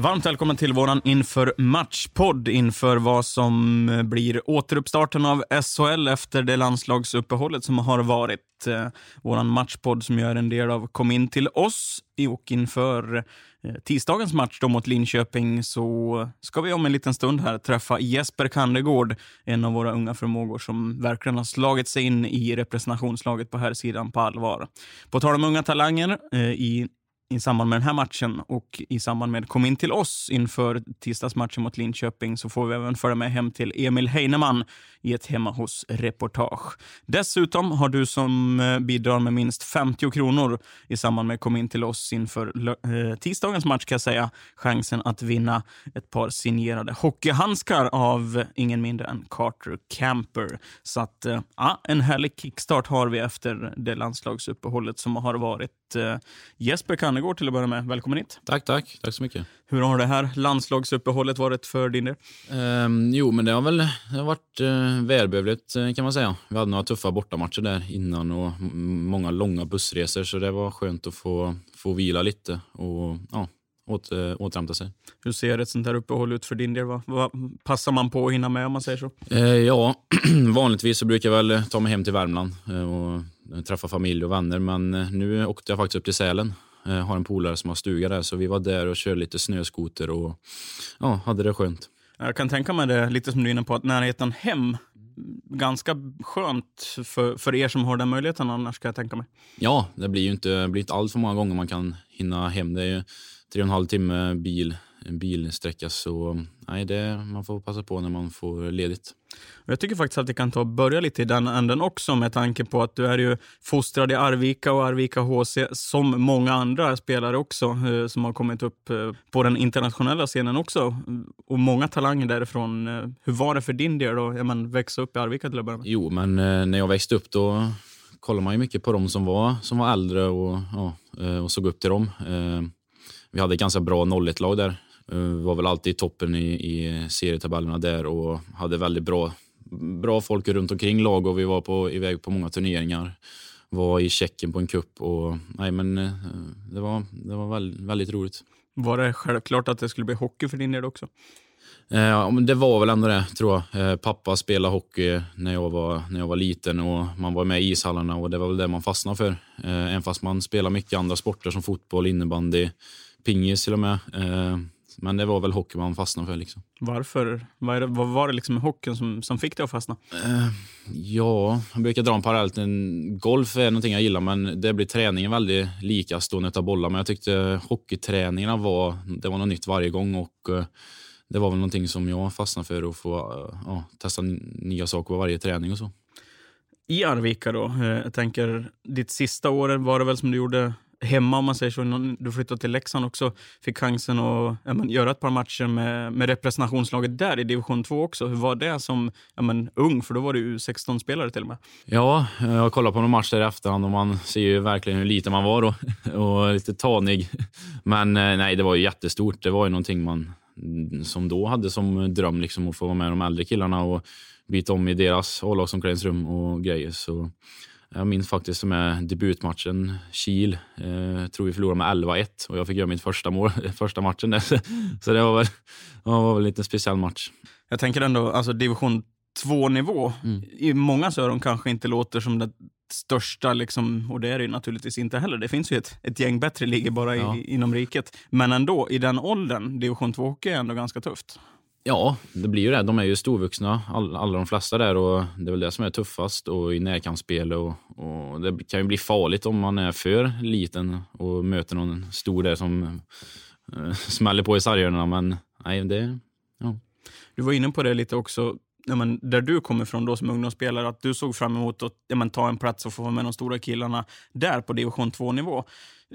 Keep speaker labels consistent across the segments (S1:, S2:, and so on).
S1: Varmt välkommen till våran inför matchpodd inför vad som eh, blir återuppstarten av SHL efter det landslagsuppehållet som har varit. Eh, våran matchpodd som gör en del av Kom in till oss och inför eh, tisdagens match då mot Linköping så ska vi om en liten stund här träffa Jesper Kandegård, en av våra unga förmågor som verkligen har slagit sig in i representationslaget på här sidan på allvar. På tal om unga talanger i i samband med den här matchen och i samband med Kom in till oss inför tisdagsmatchen mot Linköping så får vi även följa med hem till Emil Heinemann i ett hemma hos-reportage. Dessutom har du som eh, bidrar med minst 50 kronor i samband med Kom in till oss inför eh, tisdagens match kan jag säga chansen att vinna ett par signerade hockeyhandskar av ingen mindre än Carter Camper. Så att, eh, ja, en härlig kickstart har vi efter det landslagsuppehållet som har varit. Jesper kan Kannegård till att börja med, välkommen hit.
S2: Tack, tack. Tack så mycket.
S1: Hur har det här landslagsuppehållet varit för din del?
S2: Ehm, jo, men det har väl det har varit eh, välbehövligt eh, kan man säga. Vi hade några tuffa bortamatcher där innan och många långa bussresor så det var skönt att få, få vila lite och ja, åt, eh, återhämta sig.
S1: Hur ser ett sånt här uppehåll ut för din del? Vad, vad passar man på att hinna med om man säger så?
S2: Eh, ja, vanligtvis så brukar jag väl ta mig hem till Värmland och träffa familj och vänner men nu åkte jag faktiskt upp till Sälen. Jag har en polare som har stuga där så vi var där och körde lite snöskoter och ja, hade det skönt.
S1: Jag kan tänka mig det, lite som du är inne på, att närheten hem, ganska skönt för, för er som har den möjligheten annars kan jag tänka mig.
S2: Ja, det blir ju inte, blir inte allt för många gånger man kan hinna hem. Det är ju tre och en halv timme bil, en bilsträcka så nej, det, man får passa på när man får ledigt.
S1: Jag tycker faktiskt att vi kan ta och börja lite i den änden också med tanke på att du är ju fostrad i Arvika och Arvika HC som många andra spelare också eh, som har kommit upp eh, på den internationella scenen också. Mm, och många talanger därifrån. Eh, hur var det för din del då? Ja, men, växa upp i Arvika till att börja med?
S2: Jo, men när jag växte upp då kollade man ju mycket på dem som var, som var äldre och, ja, och såg upp till dem. Vi hade ett ganska bra 01-lag där. Eh, var väl alltid i toppen i, i serietabellerna där och hade väldigt bra, bra folk runt omkring lag och vi var på, iväg på många turneringar. Var i Tjeckien på en kupp och nej men eh, det var, det var väldigt, väldigt roligt.
S1: Var det självklart att det skulle bli hockey för din del också?
S2: Eh, Ja, men det var väl ändå det, tror jag. Pappa spelade hockey när jag, var, när jag var liten och man var med i ishallarna och det var väl det man fastnade för. Även fast man spelar mycket andra sporter som fotboll, innebandy, pingis till och med. Men det var väl hockey man fastnade för. Liksom.
S1: Varför? Vad, det, vad var det liksom med hockeyn som, som fick dig att fastna?
S2: Eh, Ja, jag brukar dra en parallell till golf är någonting jag gillar men det blir träningen väldigt lika stående av bollar. Men jag tyckte hockeyträningarna var, det var något nytt varje gång och eh, det var väl någonting som jag fastnade för att få eh, ja, testa nya saker på varje träning och så.
S1: I Arvika då, jag tänker ditt sista år var det väl som du gjorde hemma om man säger så. Innan Du flyttade till Leksand också, fick chansen att ja, men, göra ett par matcher med, med representationslaget där i division 2 också. Hur var det som ja, men, ung? För då var du 16 spelare till och med.
S2: Ja, jag har kollat på någon match där i efterhand och man ser ju verkligen hur liten man var då och lite tanig. Men eh, nej, det var ju jättestort. Det var ju någonting man som då hade som dröm liksom att få vara med de äldre killarna och byta om i deras A-lagsomklädningsrum och grejer. Så jag minns faktiskt som är debutmatchen, Kiel. Eh, tror vi förlorade med 11-1 och jag fick göra mitt första mål första matchen där. Så det var väl, det var väl en lite speciell match.
S1: Jag tänker ändå, alltså division 2-nivå,
S2: Mm.
S1: i många öron kanske inte låter som det största, liksom, och det är det ju naturligtvis inte heller. Det finns ju ett, ett gäng bättre ligor bara i,
S2: Ja.
S1: inom riket. Men ändå, i den åldern, division 2-hockey är ändå ganska tufft.
S2: Ja, det blir ju det. De är ju storvuxna, all, alla de flesta där. och Det är väl det som är tuffast och i närkampsspel. Och, och det kan ju bli farligt om man är för liten och möter någon stor där som eh, smäller på i sarghörnorna. Men nej, det...
S1: Du var inne på det lite också. ja, men, där du kommer ifrån då som ungdomsspelare, att du såg fram emot att ja, men, ta en plats och få vara med de stora killarna där på division 2-nivå.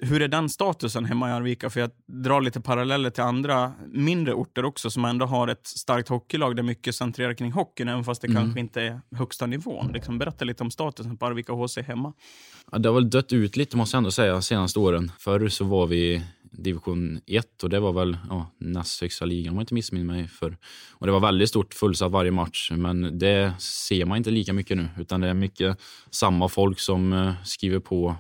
S1: Hur är den statusen hemma i Arvika? För jag drar lite paralleller till andra mindre orter också som ändå har ett starkt hockeylag där mycket centrerar kring hockeyn, även fast det mm. kanske inte är högsta nivån. Liksom, berätta lite om statusen på Arvika HC hemma.
S2: Ja, det har väl dött ut lite måste jag ändå säga, senaste åren. Förr så var vi division 1 och det var väl ja, näst högsta ligan om jag inte missminner mig. För. Och det var väldigt stort fullsatt varje match, men det ser man inte lika mycket nu. Utan det är mycket samma folk som uh, skriver på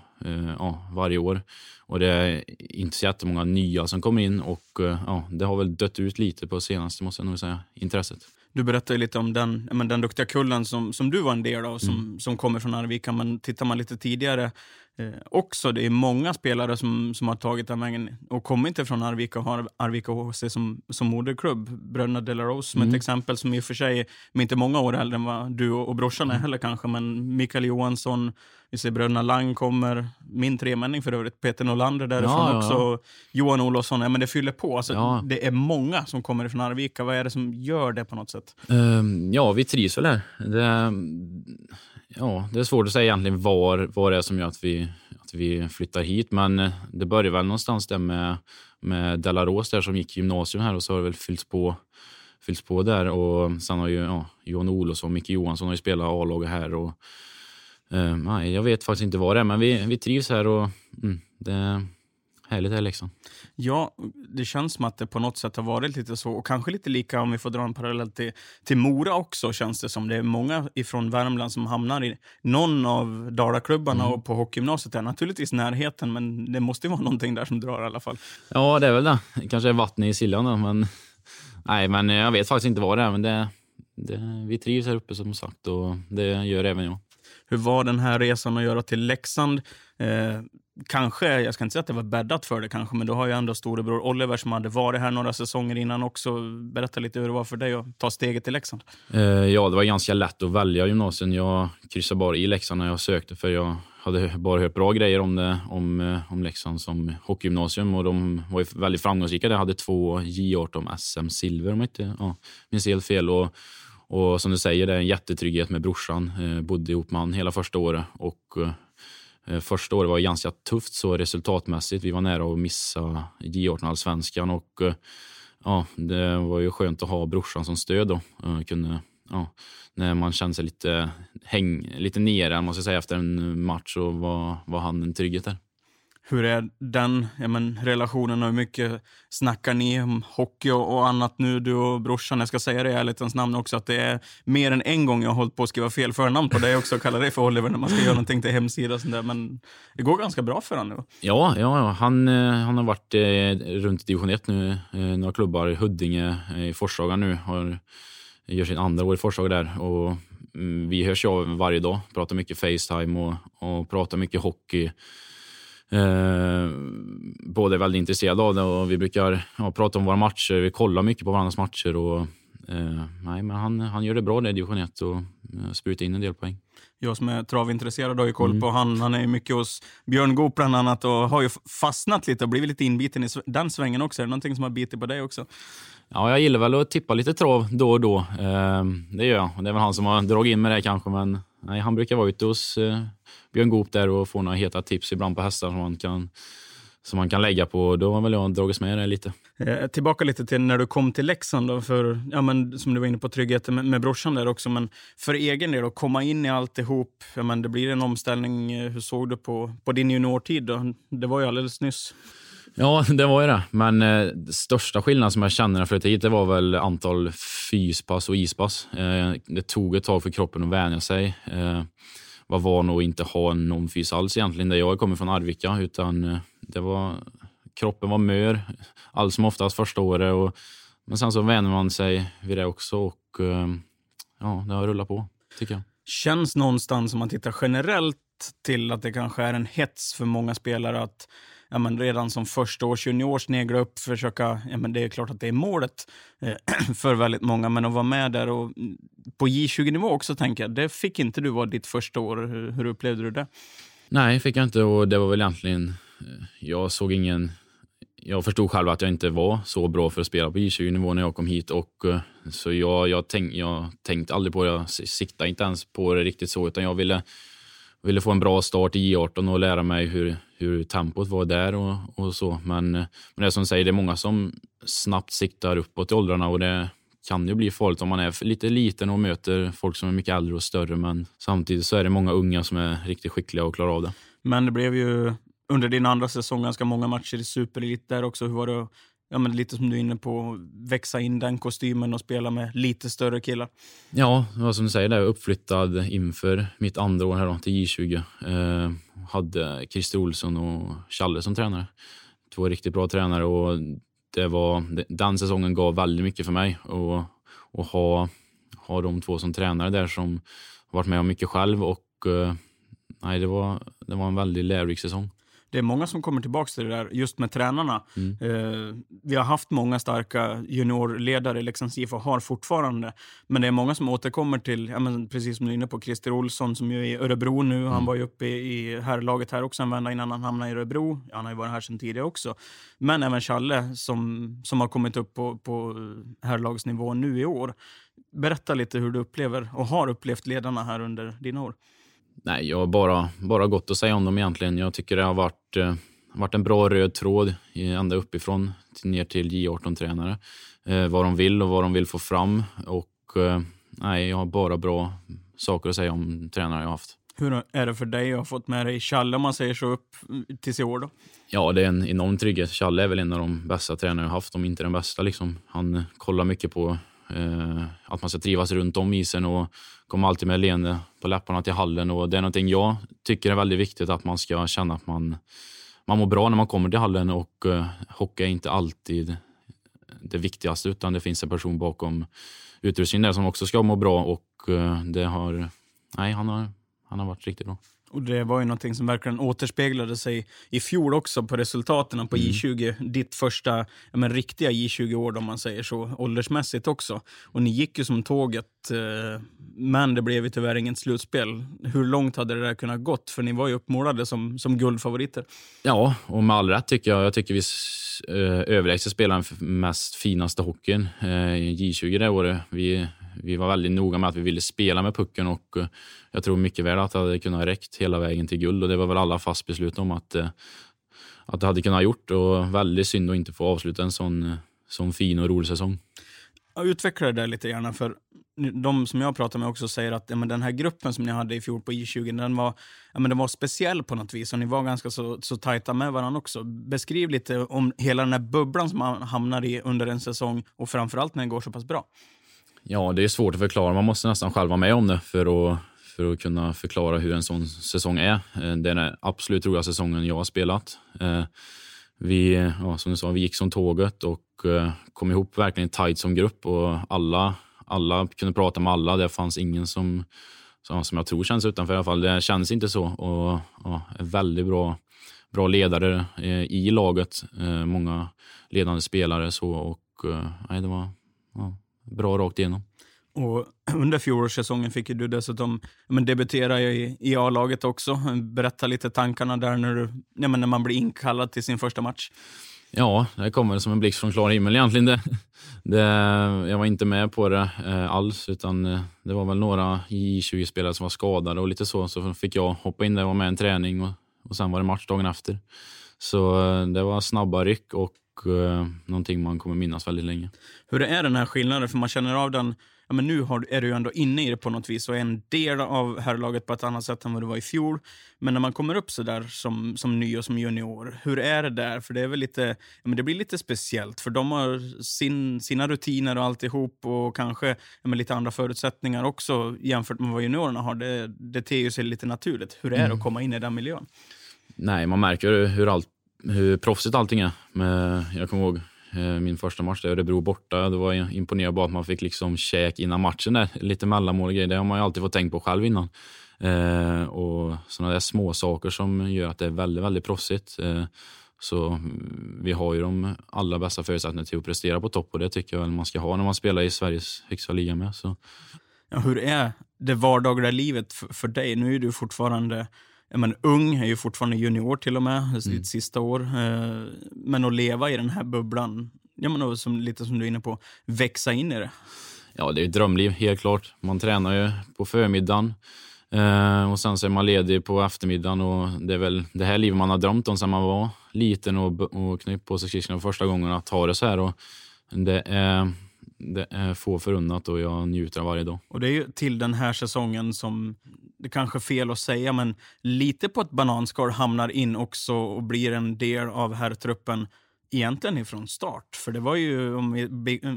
S2: ja, varje år. Och det är inte så jättemånga nya som kommer in och uh, ja, det har väl dött ut lite på senaste, måste jag nog säga, intresset.
S1: Du berättade lite om den, men den duktiga kullen som, som du var en del av, som, mm. som kommer från Arvika. Men tittar man lite tidigare eh, också, det är många spelare som, som har tagit den vägen och kommit från Arvika och har Arvika HC som, som moderklubb. Bröderna Delarose som mm. ett exempel, som i och för sig är inte många år äldre än vad du och, och brorsan är mm. heller kanske, men Mikael Johansson, vi ser bröderna Lang kommer, min tremänning för övrigt, Peter Norlander därifrån ja, ja, också. Johan Olofsson, ja, men det fyller på. Alltså, Det är många som kommer från Arvika. Vad är det som gör det på något sätt?
S2: Um, ja, vi trivs väl här. Det, ja, det är svårt att säga egentligen var, vad det är som gör att vi, att vi flyttar hit, men eh, det börjar väl någonstans där med, med Delaros där som gick gymnasium här och så har det väl fyllts på fyllts på där och sen har ju ja, Johan Olofsson och Micke Johansson har ju spelat A-laget här och Uh, nej, jag vet faktiskt inte vad det är, men vi, vi trivs här och mm, det är härligt här liksom.
S1: Ja, det känns som att det på något sätt har varit lite så. Och kanske lite lika om vi får dra en parallell till, till Mora också, känns det som. Det är många ifrån Värmland som hamnar i någon av Dalaklubbarna mm. och på hockeygymnasiet. Är naturligtvis närheten, men det måste ju vara någonting där som drar i alla fall.
S2: Ja, det är väl det. Kanske är vatten i sillan då, men nej, men jag vet faktiskt inte vad det är. Men det, det, vi trivs här uppe som sagt och det gör även jag.
S1: Hur var den här resan att göra till Leksand? Eh, kanske, jag ska inte säga att det var bäddat för det kanske, men du har ju ändå storebror Oliver som hade varit här några säsonger innan också. Berätta lite hur det var för dig att ta steget till Leksand.
S2: Eh, ja, det var ganska lätt att välja gymnasiet. Jag kryssade bara i Leksand när jag sökte, för jag hade bara hört bra grejer om, det, om, eh, om Leksand som hockeygymnasium och de var ju väldigt framgångsrika. De hade två J18 SM-silver om jag inte ja, minns helt fel. Och, och som du säger, det är en jättetrygghet med brorsan. Eh, bodde ihop med honom hela första året. Och, eh, första året var ganska tufft så resultatmässigt. Vi var nära att missa J18-allsvenskan och eh, ja, det var ju skönt att ha brorsan som stöd då. Eh, kunde, ja, när man kände sig lite, häng, lite nere man ska säga, efter en match så var, var han en trygghet där.
S1: Hur är den ja, men, relationen och hur mycket snackar ni om hockey och, och, annat nu, du och brorsan? Jag ska säga det i ärlighetens namn också, att det är mer än en gång jag har hållit på att skriva fel förnamn på dig också och kalla dig för Oliver när man ska göra någonting till hemsida och sånt där. Men det går ganska bra för honom nu.
S2: Ja, ja, Han, eh, han har varit eh, runt division 1 nu, eh, några klubbar. Huddinge, eh, i Forshaga nu, har, gör sin andra år i Forshaga där. Och, mm, vi hörs av varje dag, pratar mycket Facetime och, och pratar mycket hockey. Eh, båda är väldigt intresserade av det och vi brukar ja, prata om våra matcher. Vi kollar mycket på varandras matcher. Och, eh, nej, men han, han gör det bra i division 1 och eh, sprutar in en del poäng.
S1: Jag som är travintresserad har ju koll mm. på han. Han är mycket hos Björn Goop bland annat och har ju fastnat lite och blivit lite inbiten i den svängen också. Är det någonting som har bitit på dig också?
S2: Ja, jag gillar väl att tippa lite trav då och då. Eh, det gör jag. Det är väl han som har dragit in med det kanske, men nej, han brukar vara ute hos eh, Björn Goop där och få några heta tips ibland på hästar som man kan, som man kan lägga på. Då har väl jag dragits med det lite.
S1: Eh, tillbaka lite till när du kom till Leksand, då, för, ja, men, som du var inne på, tryggheten med, med brorsan där också. Men för egen del, att komma in i alltihop, ja, men, det blir en omställning. Eh, hur såg du på, på din juniortid? Då? Det var ju alldeles nyss.
S2: Ja, det var ju det. Men eh, största skillnaden som jag kände när jag flyttade hit det var väl antal fyspass och ispass. Eh, det tog ett tag för kroppen att vänja sig. Eh, var van att inte ha någon fys alls egentligen där jag kommer från Arvika. Utan eh, det var, kroppen var mör allt som oftast första året. Och, men sen så vänjer man sig vid det också och eh, ja, det har rullat på tycker jag.
S1: Känns någonstans om man tittar generellt till att det kanske är en hets för många spelare att ja, men redan som första års junior snegla upp, försöka, ja, men det är klart att det är målet eh, för väldigt många, men att vara med där och på J20-nivå också tänker jag, det fick inte du vara ditt första år. Hur, hur upplevde du det?
S2: Nej, fick jag inte och det var väl egentligen, eh, jag såg ingen jag förstod själv att jag inte var så bra för att spela på J20-nivå när jag kom hit. Och, eh, så jag, jag, tänk, jag tänkte aldrig på det. Jag siktade inte ens på det riktigt så, utan jag ville, ville få en bra start i J18 och lära mig hur, hur tempot var där och, och så. Men, men det är som säger, det är många som snabbt siktar uppåt i åldrarna och det kan ju bli farligt om man är lite liten och möter folk som är mycket äldre och större. Men samtidigt så är det många unga som är riktigt skickliga och klarar av det.
S1: Men det blev ju under din andra säsong ganska många matcher i superelit där också. Hur var det ja, men lite som du är inne på, växa in den kostymen och spela med lite större killar?
S2: Ja, vad som du säger, där, uppflyttad inför mitt andra år här då, till J20. Eh, hade Christer Olsson och Challe som tränare. Två riktigt bra tränare och det var, den säsongen gav väldigt mycket för mig. Och, och ha, ha de två som tränare där som varit med om mycket själv. Och, eh, nej, det, var, det var en väldigt lärorik säsong
S1: det är många som kommer tillbaka till det där just med tränarna. Mm. Eh, vi har haft många starka juniorledare i Leksands IF och har fortfarande. Men det är många som återkommer till, ja, men precis som du är inne på, Christer Olsson som ju är i Örebro nu. Mm. Han var ju uppe i, i herrlaget här också en vända innan han hamnade i Örebro. Han har ju varit här sedan tidigare också. Men även Challe som, som har kommit upp på, på herrlagsnivå nu i år. Berätta lite hur du upplever och har upplevt ledarna här under dina år.
S2: Nej, jag har bara, bara gott att säga om dem egentligen. Jag tycker det har varit, eh, varit en bra röd tråd ända uppifrån till, ner till J18-tränare. Eh, vad de vill och vad de vill få fram. Och eh, nej, jag har bara bra saker att säga om tränare jag har haft.
S1: Hur är det för dig att ha fått med dig Challe, om man säger så, upp tills i år? Då?
S2: Ja, det är en enorm trygghet. Challe är väl en av de bästa tränare jag har haft, om inte den bästa. Liksom. Han kollar mycket på Eh, att man ska trivas runt om isen och komma alltid med leende på läpparna till hallen. Och det är någonting jag tycker är väldigt viktigt, att man ska känna att man, man mår bra när man kommer till hallen. Och eh, hockey är inte alltid det viktigaste, utan det finns en person bakom utrustningen där som också ska må bra. Och eh, det har, nej, han har, han har varit riktigt bra.
S1: Och Det var ju någonting som verkligen återspeglade sig i fjol också på resultaten på mm. J20. Ditt första ja, men, riktiga J20-år om man säger så, åldersmässigt också. Och ni gick ju som tåget, eh, men det blev ju tyvärr inget slutspel. Hur långt hade det där kunnat gått? För ni var ju uppmålade som, som guldfavoriter.
S2: Ja, och med all rätt tycker jag. Jag tycker vi eh, överlägset spelade den mest finaste hockeyn eh, J20 det året. Vi vi var väldigt noga med att vi ville spela med pucken och eh, jag tror mycket väl att det hade kunnat räckt hela vägen till guld och det var väl alla fast beslut om att, eh, att det hade kunnat gjort och väldigt synd att inte få avsluta en sån, eh, sån fin och rolig säsong.
S1: Utveckla det där lite gärna, för de som jag pratar med också säger att ja, men den här gruppen som ni hade i fjol på I20, den var, ja, men den var speciell på något vis och ni var ganska så, så tajta med varandra också. Beskriv lite om hela den här bubblan som man hamnar i under en säsong och framförallt när det går så pass bra.
S2: Ja, det är svårt att förklara. Man måste nästan själv vara med om det för att, för att kunna förklara hur en sån säsong är. Eh, det är den absolut roligaste säsongen jag har spelat. Eh, vi, ja, som du sa, vi gick som tåget och eh, kom ihop verkligen tight som grupp och alla, alla kunde prata med alla. Det fanns ingen som, som jag tror känns utanför i alla fall. Det känns inte så. Och ja, väldigt bra, bra ledare i laget. Många ledande spelare så och nej, det var ja, bra rakt igenom.
S1: Och under fjolårssäsongen fick du dessutom men, debutera i, i A-laget också. Berätta lite tankarna där när, du, ja, men när man blir inkallad till sin första match.
S2: Ja, det kommer som en blixt från klar himmel egentligen. Det, det, jag var inte med på det eh, alls, utan eh, det var väl några J20-spelare som var skadade och lite så. Så fick jag hoppa in där och vara med i en träning och, och sen var det match dagen efter. Så eh, det var snabba ryck och eh, någonting man kommer minnas väldigt länge.
S1: Hur är den här skillnaden? För man känner av den, ja, men nu har, är du ändå inne i det på något vis och är en del av herrlaget på ett annat sätt än vad du var i fjol. Men när man kommer upp så där som, som ny och som junior, hur är det där? För det är väl lite, ja, men det blir lite speciellt, för de har sin, sina rutiner och alltihop och kanske ja, men lite andra förutsättningar också jämfört med vad juniorerna har. Det, det ter sig lite naturligt. Hur är det mm. att komma in i den miljön?
S2: Nej, man märker hur allt hur proffsigt allting är. Men jag kommer ihåg eh, min första match där, Örebro borta. Det var imponerande bara att man fick liksom käk innan matchen. Där. Lite mellanmål och grejer. Det har man ju alltid fått tänkt på själv innan. Eh, och sådana där små saker som gör att det är väldigt, väldigt proffsigt. Eh, så vi har ju de allra bästa förutsättningarna till att prestera på topp och det tycker jag väl man ska ha när man spelar i Sveriges högsta liga med. Så.
S1: Ja, hur är det vardagliga livet för, för dig? Nu är du fortfarande men, ung, är ju fortfarande junior till och med, sitt
S2: Mm.
S1: sista år. Eh, men att leva i den här bubblan, ja, men, och som, lite som du är inne på, växa in i det.
S2: Ja, det är ett drömliv, helt klart. Man tränar ju på förmiddagen eh, och sen så är man ledig på eftermiddagen. Och det är väl det här livet man har drömt om sedan man var liten och, och knöt på sig skridskorna första gången, att ha det så här. Och det, är, det är få förunnat och jag njuter av varje dag.
S1: Och det är ju till den här säsongen som, det kanske är fel att säga, men lite på ett bananskal hamnar in också och blir en del av herrtruppen egentligen ifrån start. För det var ju, om vi eh,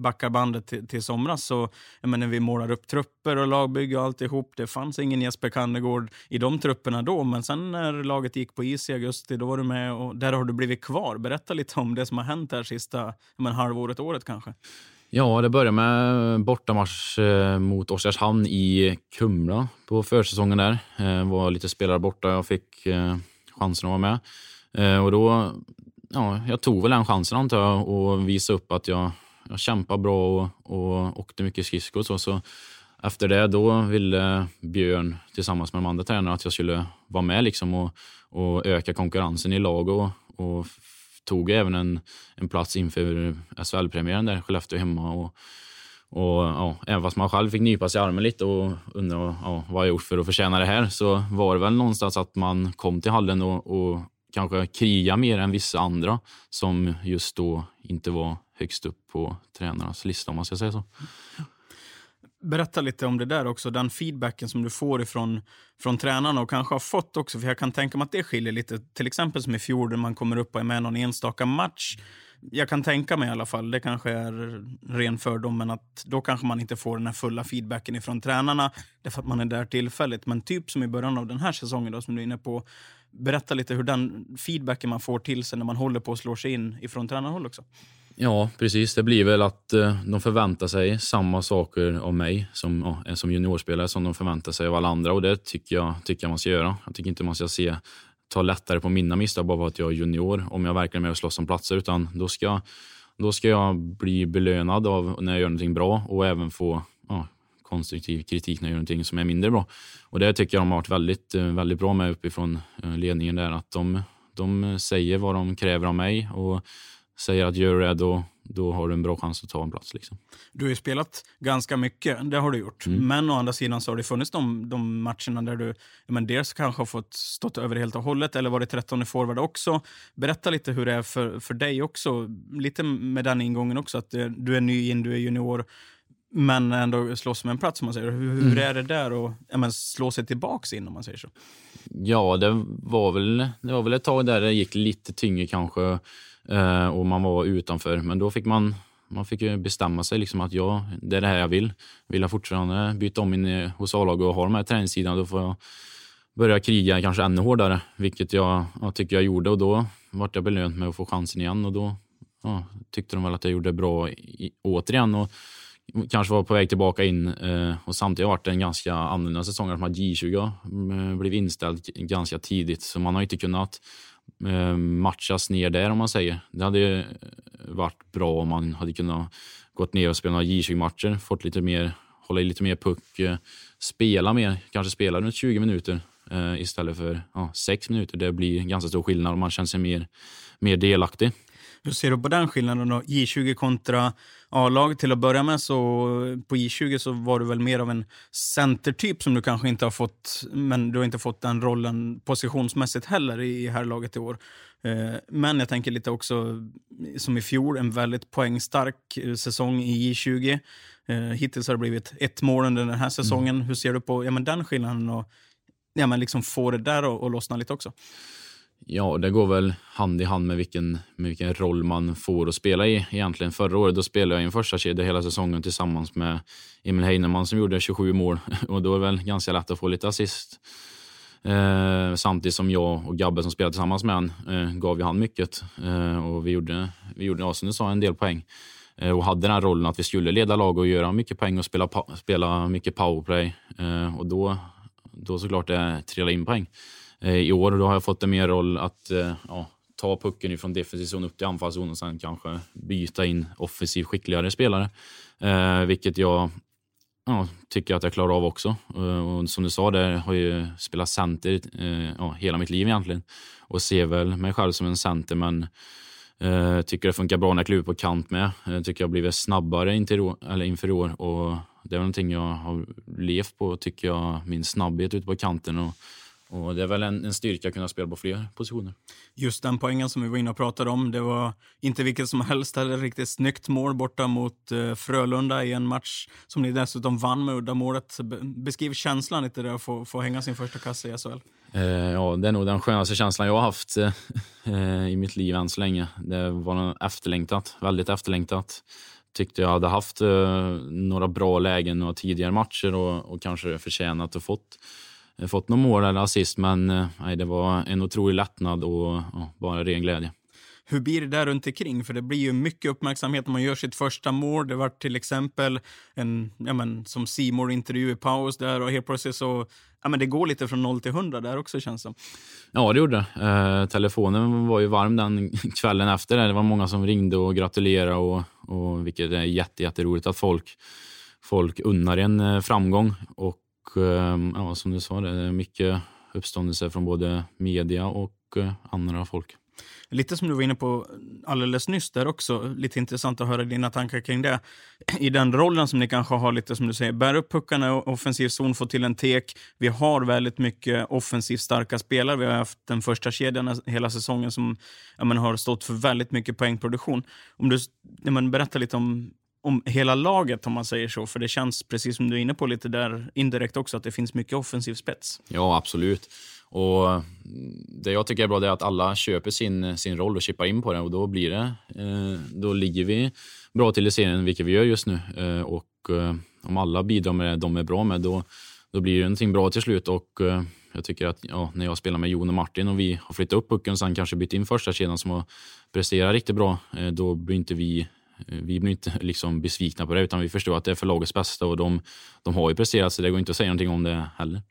S1: backar bandet till, till somras, så jag menar, vi målar upp trupper och lagbygge och alltihop. Det fanns ingen Jesper Kannegård i de trupperna då, men sen när laget gick på is i augusti, då var du med och där har du blivit kvar. Berätta lite om det som har hänt här sista menar, halvåret, året kanske.
S2: Ja, det började med bortamatch eh, mot Oskarshamn i Kumla på försäsongen där. Jag var lite spelare borta, jag fick eh, chansen att vara med. Och då, ja, jag tog väl den chansen antar jag och visade upp att jag, jag kämpade bra och, och åkte mycket skridskor och så. så. Efter det då ville Björn tillsammans med de andra tränarna att jag skulle vara med liksom och, och öka konkurrensen i lag och, och tog även en, en plats inför SHL-premiären där, Skellefteå hemma. Och, och, ja, även fast man själv fick nypa sig i armen lite och undra ja, vad jag gjort för att förtjäna det här så var det väl någonstans att man kom till hallen och, och kanske kriga mer än vissa andra som just då inte var högst upp på tränarnas lista om man ska säga så.
S1: Berätta lite om det där också, den feedbacken som du får ifrån från tränarna och kanske har fått också, för jag kan tänka mig att det skiljer lite. Till exempel som i fjol, där man kommer upp och är med någon enstaka match. Jag kan tänka mig i alla fall, det kanske är ren fördom, men att då kanske man inte får den här fulla feedbacken ifrån tränarna, därför att man är där tillfälligt. Men typ som i början av den här säsongen då, som du är inne på, berätta lite hur den feedbacken man får till sig när man håller på att slå sig in ifrån tränarhåll också.
S2: Ja, precis. Det blir väl att eh, de förväntar sig samma saker av mig som, ja, eh, som juniorspelare som de förväntar sig av alla andra och det tycker jag, tycker jag man ska göra. Jag tycker inte man ska se, ta lättare på mina misstag bara för att jag är junior om jag verkligen är med och slåss om platser utan då ska, då ska jag bli belönad av när jag gör någonting bra och även få ja, konstruktiv kritik när jag gör någonting som är mindre bra. Och det tycker jag de har varit väldigt, eh, väldigt bra med uppifrån ledningen där att de, de säger vad de kräver av mig och säger att gör det, då, då har du en bra chans att ta en plats. Liksom.
S1: Du har ju spelat ganska mycket, det har du gjort.
S2: Mm.
S1: Men å andra sidan så har det funnits de, de matcherna där du men dels kanske har fått stått över helt och hållet eller varit 13 i forward också. Berätta lite hur det är för, för dig också, lite med den ingången också, att eh, du är ny in, du är junior, men ändå slåss med en plats om man säger. Hur, hur
S2: Mm.
S1: är det där att ja, men slå sig tillbaks in om man säger så?
S2: Ja, det var, väl, det var väl ett tag där det gick lite tyngre kanske Eh, och man var utanför. Men då fick man, man fick bestämma sig liksom att ja, det är det här jag vill. Vill jag fortfarande byta om in hos A-laget och ha de här träningssidorna då får jag börja kriga kanske ännu hårdare, vilket jag, jag tycker jag gjorde. Och då vart jag belönt med att få chansen igen. Och då ja, tyckte de väl att jag gjorde bra i, återigen. Och kanske var på väg tillbaka in eh, och samtidigt har det varit en ganska annorlunda säsong. J20 eh, blev inställd ganska tidigt. Så man har inte kunnat Eh, matchas ner där om man säger. Det hade ju varit bra om man hade kunnat gått ner och spela några J20-matcher, fått lite mer, hålla i lite mer puck, eh, spela mer, kanske spela runt 20 minuter eh, istället för ja, 6 minuter. Det blir ganska stor skillnad och man känner sig mer, mer delaktig.
S1: Hur ser du på den skillnaden då? J20 kontra A-lag. Till att börja med så på J20 så var du väl mer av en centertyp som du kanske inte har fått, men du har inte fått den rollen positionsmässigt heller i herrlaget i år. Eh, Men jag tänker lite också som i fjol, en väldigt poängstark eh, säsong i J20. Eh, Hittills har det blivit ett mål under den här säsongen. Hur ser du på ja, men den skillnaden och ja, men liksom få det där att lossna lite också?
S2: Ja, det går väl hand i hand med vilken, med vilken roll man får att spela i egentligen. Förra året då spelade jag i en första kedja hela säsongen tillsammans med Emil Heinemann som gjorde 27 mål och då är det väl ganska lätt att få lite assist. Eh, samtidigt som jag och Gabbe som spelade tillsammans med honom eh, gav ju han mycket eh, och vi gjorde, vi gjorde ja, som du sa, en del poäng. Eh, och hade den här rollen att vi skulle leda lag och göra mycket poäng och spela, spela mycket powerplay. Eh, och då, då såklart eh, det trillade in poäng. Eh, I år då har jag fått en mer roll att eh, ja, ta pucken från defensiv zon upp till anfallszon och sen kanske byta in offensivt skickligare spelare. Eh, vilket jag ja, tycker att jag klarar av också. Eh, och som du sa, där har jag ju spelat center ja, hela mitt liv egentligen och ser väl mig själv som en center, men Uh, tycker det funkar bra när jag kliver på kant med. Uh, tycker jag har blivit snabbare eller inför år och det är någonting jag har levt på, tycker jag, min snabbhet ute på kanten. Och, och Det är väl en, en styrka att kunna spela på fler positioner.
S1: Just den poängen som vi var inne och pratade om, det var inte vilket som helst, det riktigt snyggt mål borta mot uh, Frölunda i en match som ni dessutom vann med uddamålet. Beskriv känslan lite där att få, få hänga sin första kasse i SHL.
S2: Eh, ja, det är nog den skönaste känslan jag har haft eh, i mitt liv än så länge. Det var efterlängtat, väldigt efterlängtat. Tyckte jag hade haft eh, några bra lägen några tidigare matcher och, och kanske förtjänat att fått, fått något mål eller assist, men nej, det var en otrolig lättnad och, och bara ren glädje.
S1: Hur blir det där runt omkring? För det blir ju mycket uppmärksamhet när man gör sitt första mål. Det var till exempel en, ja men, som simor intervju i paus där och helt plötsligt så, ja men det går lite från 0 till 100 där också känns som.
S2: Ja, det gjorde det. Eh, telefonen var ju varm den kvällen efter. Det, det var många som ringde och gratulerade och, och vilket är jätte, jätteroligt att folk, folk unnar en eh, framgång. Och eh, Ehm, ja, som du sa, det är mycket uppståndelse från både media och eh, andra folk.
S1: Lite som du var inne på alldeles nyss där också, lite intressant att höra dina tankar kring det. I den rollen som ni kanske har lite som du säger, bär upp puckarna i offensiv zon, få till en tek. Vi har väldigt mycket offensivt starka spelare. Vi har haft den första kedjan hela säsongen som men, har stått för väldigt mycket poängproduktion. Om du men, berättar lite om om hela laget om man säger så. För det känns, precis som du är inne på lite där indirekt också, att det finns mycket offensiv spets.
S2: Ja, absolut. Och Det jag tycker är bra är att alla köper sin, sin roll och chippar in på den. och då blir det, eh, då ligger vi bra till i serien, vilket vi gör just nu. Eh, och eh, om alla bidrar med det de är bra med, då, då blir det någonting bra till slut. Och eh, jag tycker att ja, när jag spelar med Jon och Martin och vi har flyttat upp pucken och sen kanske bytt in första kedjan som har presterat riktigt bra, eh, då blir inte vi Eh, vi blir inte liksom besvikna på det, utan vi förstår att det är för lagets bästa och de, de har ju presterat, så det går inte att säga någonting om det heller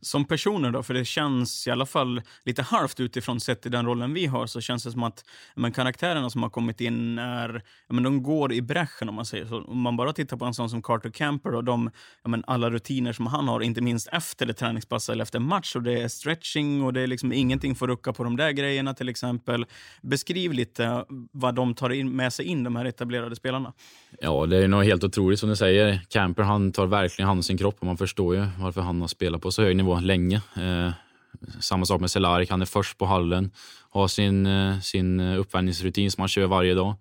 S1: som personer då, för det känns i alla fall lite halvt utifrån sett i den rollen vi har, så känns det som att men, karaktärerna som har kommit in är, men, de går i bräschen om man säger så. Om man bara tittar på en sån som Carter Camper och de, men, alla rutiner som han har, inte minst efter ett träningspass eller efter match och det är stretching och det är liksom ingenting får rucka på de där grejerna till exempel. Beskriv lite vad de tar in, med sig in, de här etablerade spelarna.
S2: Ja, det är nog helt otroligt som du säger. Camper han tar verkligen hand om sin kropp och man förstår ju varför han har spelat på så hög nivå länge. Eh, samma sak med Cehlárik, han är först på hallen, har sin, eh, sin uppvärmningsrutin som han kör varje dag.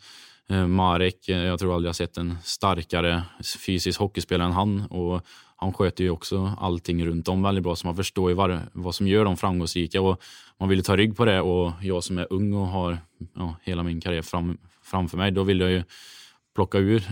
S2: Eh, Marek, eh, jag tror aldrig jag sett en starkare fysisk hockeyspelare än han. Och han sköter ju också allting runt om väldigt bra, så man förstår ju vad, vad som gör dem framgångsrika. Och man vill ta rygg på det och jag som är ung och har ja, hela min karriär fram, framför mig, då vill jag ju plocka ur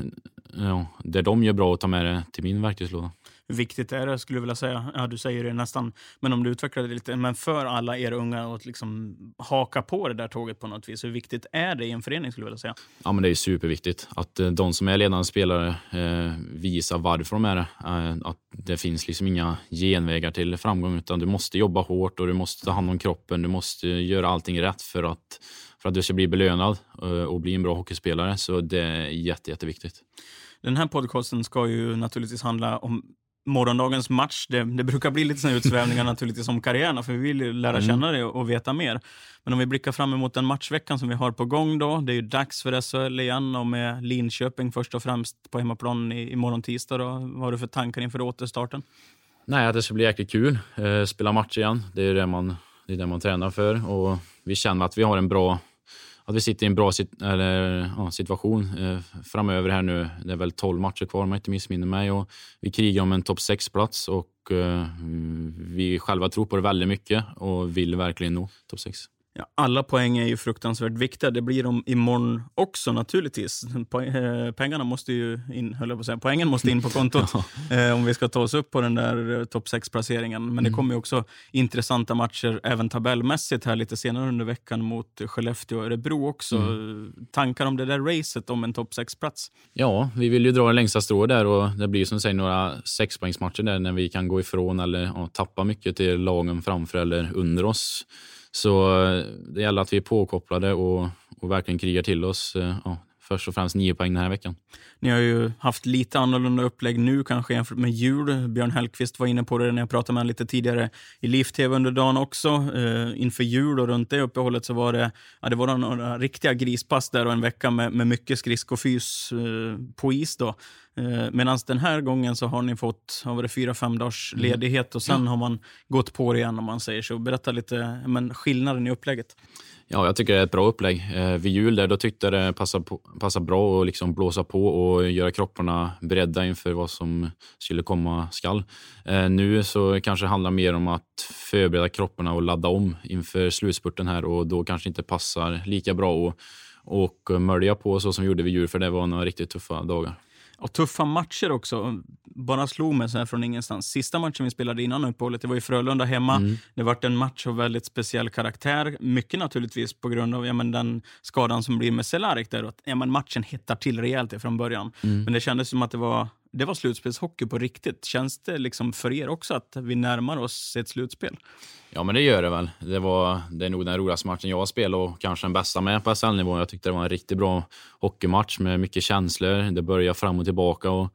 S2: ja, det de gör bra och ta med det till min verktygslåda
S1: viktigt är det, skulle jag vilja säga. Ja, du säger det nästan, men om du utvecklar det lite. Men för alla er unga att liksom haka på det där tåget på något vis. Hur viktigt är det i en förening, skulle jag vilja säga?
S2: Ja, men det är superviktigt. Att eh, de som är ledande spelare eh, visar varför de är det. Eh, att det finns liksom inga genvägar till framgång, utan du måste jobba hårt och du måste ta hand om kroppen. Du måste göra allting rätt för att för att du ska bli belönad eh, och bli en bra hockeyspelare. Så det är jätte, jätteviktigt.
S1: Den här podcasten ska ju naturligtvis handla om morgondagens match. Det, det brukar bli lite såna utsvävningar naturligtvis om karriärerna, för vi vill ju lära mm. känna det och, och, veta mer. Men om vi blickar fram emot den matchveckan som vi har på gång då. Det är ju dags för SHL igen och med Linköping först och främst på hemmaplan i, imorgon tisdag. Då. Vad har du för tankar inför återstarten?
S2: Nej, att det ska bli jäkligt kul. Eh, spela match igen. Det är det man, det är det man tränar för och vi känner att vi har en bra att vi sitter i en bra sit eller, ja, situation eh, framöver här nu. Det är väl 12 matcher kvar om jag inte missminner mig. Och vi krigar om en topp 6-plats och eh, vi själva tror på det väldigt mycket och vill verkligen nå topp 6.
S1: Ja, alla poäng är ju fruktansvärt viktiga. Det blir de imorgon också naturligtvis. Eh, pengarna måste ju in, höll jag på att säga. Poängen måste in på kontot ja. eh, om vi ska ta oss upp på den där eh, topp 6-placeringen. Men mm. det kommer också intressanta matcher även tabellmässigt här lite senare under veckan mot Skellefteå och Örebro också. Mm. Tankar om det där racet om en topp 6-plats?
S2: Ja, vi vill ju dra det längsta strået där och det blir som säger några sexpoängsmatcher där när vi kan gå ifrån eller ja, tappa mycket till lagen framför eller under oss. Så eh, det gäller att vi är påkopplade och, och verkligen krigar till oss eh, ja, först och främst nio poäng den här veckan.
S1: Ni har ju haft lite annorlunda upplägg nu kanske jämfört med jul. Björn Hellkvist var inne på det när jag pratade med honom lite tidigare i Liv-TV under dagen också. Eh, inför jul och runt det uppehållet så var det, ja, det var några riktiga grispass där och en vecka med, med mycket skridskofys eh, på is. Då. Eh, Medan den här gången så har ni fått har det fyra, fem dagars
S2: Mm.
S1: ledighet och sen har man gått på det igen om man säger så. Berätta lite men, skillnaden i upplägget.
S2: Ja, jag tycker det är ett bra upplägg. Eh, vid jul där, då tyckte jag det passade, på, passade bra att liksom blåsa på och göra kropparna beredda inför vad som skulle komma skall. Eh, nu så kanske det handlar mer om att förbereda kropparna och ladda om inför slutspurten här och då kanske inte passar lika bra att och mölja på så som vi gjorde vid jul, för det var några riktigt tuffa dagar.
S1: Och tuffa matcher också. Bara slog mig så här från ingenstans. Sista matchen vi spelade innan uppehållet, det var i Frölunda hemma.
S2: Mm.
S1: Det vart en match av väldigt speciell karaktär. Mycket naturligtvis på grund av ja, men den skadan som blir med Cehlarik. Där, att, ja, men matchen hettar till rejält från början.
S2: Mm.
S1: Men det kändes som att det var, det var slutspelshockey på riktigt. Känns det liksom för er också att vi närmar oss ett slutspel?
S2: Ja, men det gör det väl. Det, var, det är nog den roligaste matchen jag har spelat och kanske den bästa med på SHL-nivå. Jag tyckte det var en riktigt bra hockeymatch med mycket känslor. Det började fram och tillbaka och,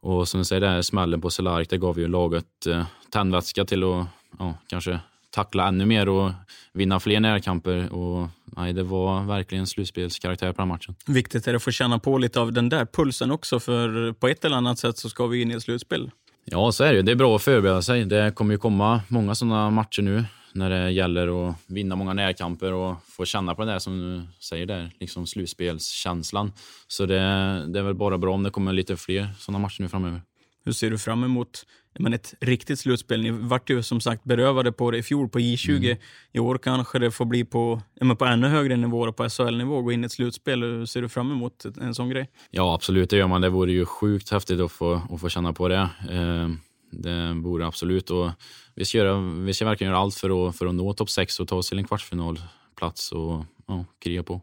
S2: och som du säger, där smällen på Cehlarik, det gav ju laget eh, tändvätska till att ja, kanske tackla ännu mer och vinna fler närkamper. Och, nej, det var verkligen slutspelskaraktär på den matchen.
S1: Viktigt är det att få känna på lite av den där pulsen också, för på ett eller annat sätt så ska vi in i ett slutspel.
S2: Ja, så är det. Det är bra att förbereda sig. Det kommer ju komma många sådana matcher nu när det gäller att vinna många närkamper och få känna på det där som du säger där, liksom slutspelskänslan. Så det, det är väl bara bra om det kommer lite fler sådana matcher nu framöver.
S1: Hur ser du fram emot men ett riktigt slutspel? Ni vart ju som sagt berövade på det i fjol på J20. I år kanske det får bli på, men på ännu högre nivåer, på SHL-nivå, gå in i ett slutspel. Hur ser du fram emot en sån grej?
S2: Ja, absolut, det gör man. Det vore ju sjukt häftigt att få, att få känna på det. Eh, det vore absolut. Och vi, ska göra, vi ska verkligen göra allt för att, för att nå topp 6 och ta oss till en kvartsfinalplats och ja, kriga på.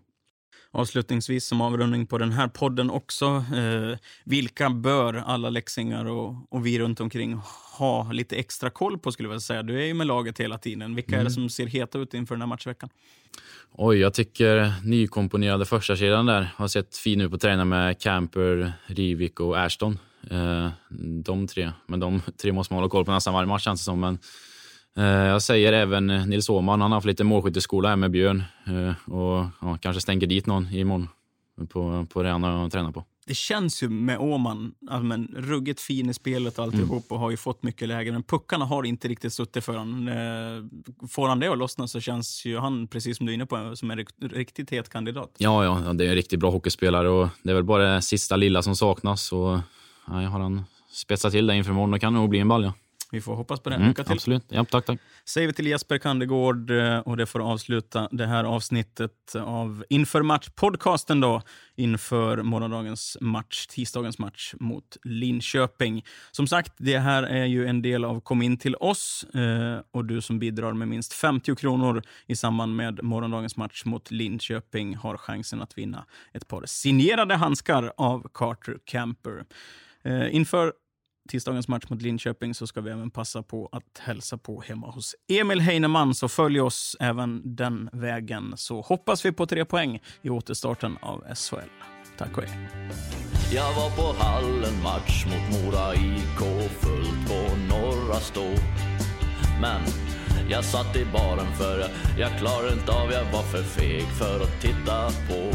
S1: Avslutningsvis som avrundning på den här podden också. Eh, vilka bör alla läxingar och, och vi runt omkring ha lite extra koll på skulle jag säga? Du är ju med laget hela tiden. Vilka är det som ser heta ut inför den här matchveckan?
S2: Oj, jag tycker nykomponerade första kedjan där har sett fin ut på träna med Camper, Rivik och Ashton. Eh, de tre. Men de tre måste man hålla koll på nästan varje match känns det som. Men, jag säger även Nils Åhman, han har haft lite målskytteskola här med Björn eh, och ja, kanske stänker dit någon imorgon på, på det han har tränat på.
S1: Det känns ju med Åman, alltså, men ruggigt fin i spelet och alltihop och har ju fått mycket lägen. Men puckarna har inte riktigt suttit för honom. Eh, Får han det att lossna så känns ju han, precis som du är inne på, som en rikt- riktigt het kandidat.
S2: Ja, ja, ja, det är en riktigt bra hockeyspelare och det är väl bara det sista lilla som saknas. Och, ja, har han spetsat till det inför imorgon, då kan det nog bli en balja.
S1: Vi får hoppas på det.
S2: Mm,
S1: Lycka till.
S2: absolut. Ja, tack, tack.
S1: Säger vi till Jesper Kandegård eh, och det får avsluta det här avsnittet av Inför match-podcasten då inför morgondagens match, tisdagens match mot Linköping. Som sagt, det här är ju en del av Kom in till oss eh, och du som bidrar med minst 50 kronor i samband med morgondagens match mot Linköping har chansen att vinna ett par signerade handskar av Carter Camper. Eh, inför tisdagens match mot Linköping så ska vi även passa på att hälsa på hemma hos Emil Heinemann. Så följ oss även den vägen så hoppas vi på tre poäng i återstarten av SHL. Tack och hej.
S3: Jag var på hallen match mot Mora IK fullt på norra stå Men jag satt i baren för jag, jag klarade inte av, jag var för feg för att titta på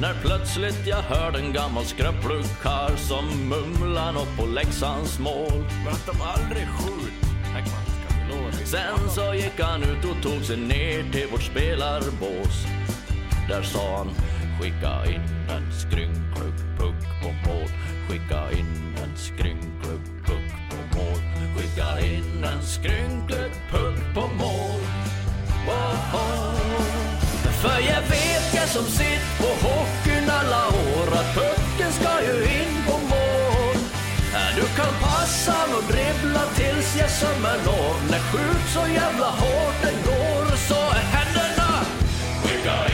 S3: när plötsligt jag hörde en gammal skröplig karl som mumla' nåt på Leksands mål
S4: Men att de aldrig skjut.
S3: Sen så gick han ut och tog sig ner till vårt spelarbås. Där sa han, skicka in en skrynklig puck på mål. Skicka in en skrynklig puck på mål. Skicka in en skrynklig puck på mål. Woho! För jag vet, är som sitt på hockeyn alla år att pucken ska ju in på mål. Du kan passa och dribbla tills jag sömmer når. När skjut så jävla hårt den går så är händerna skygga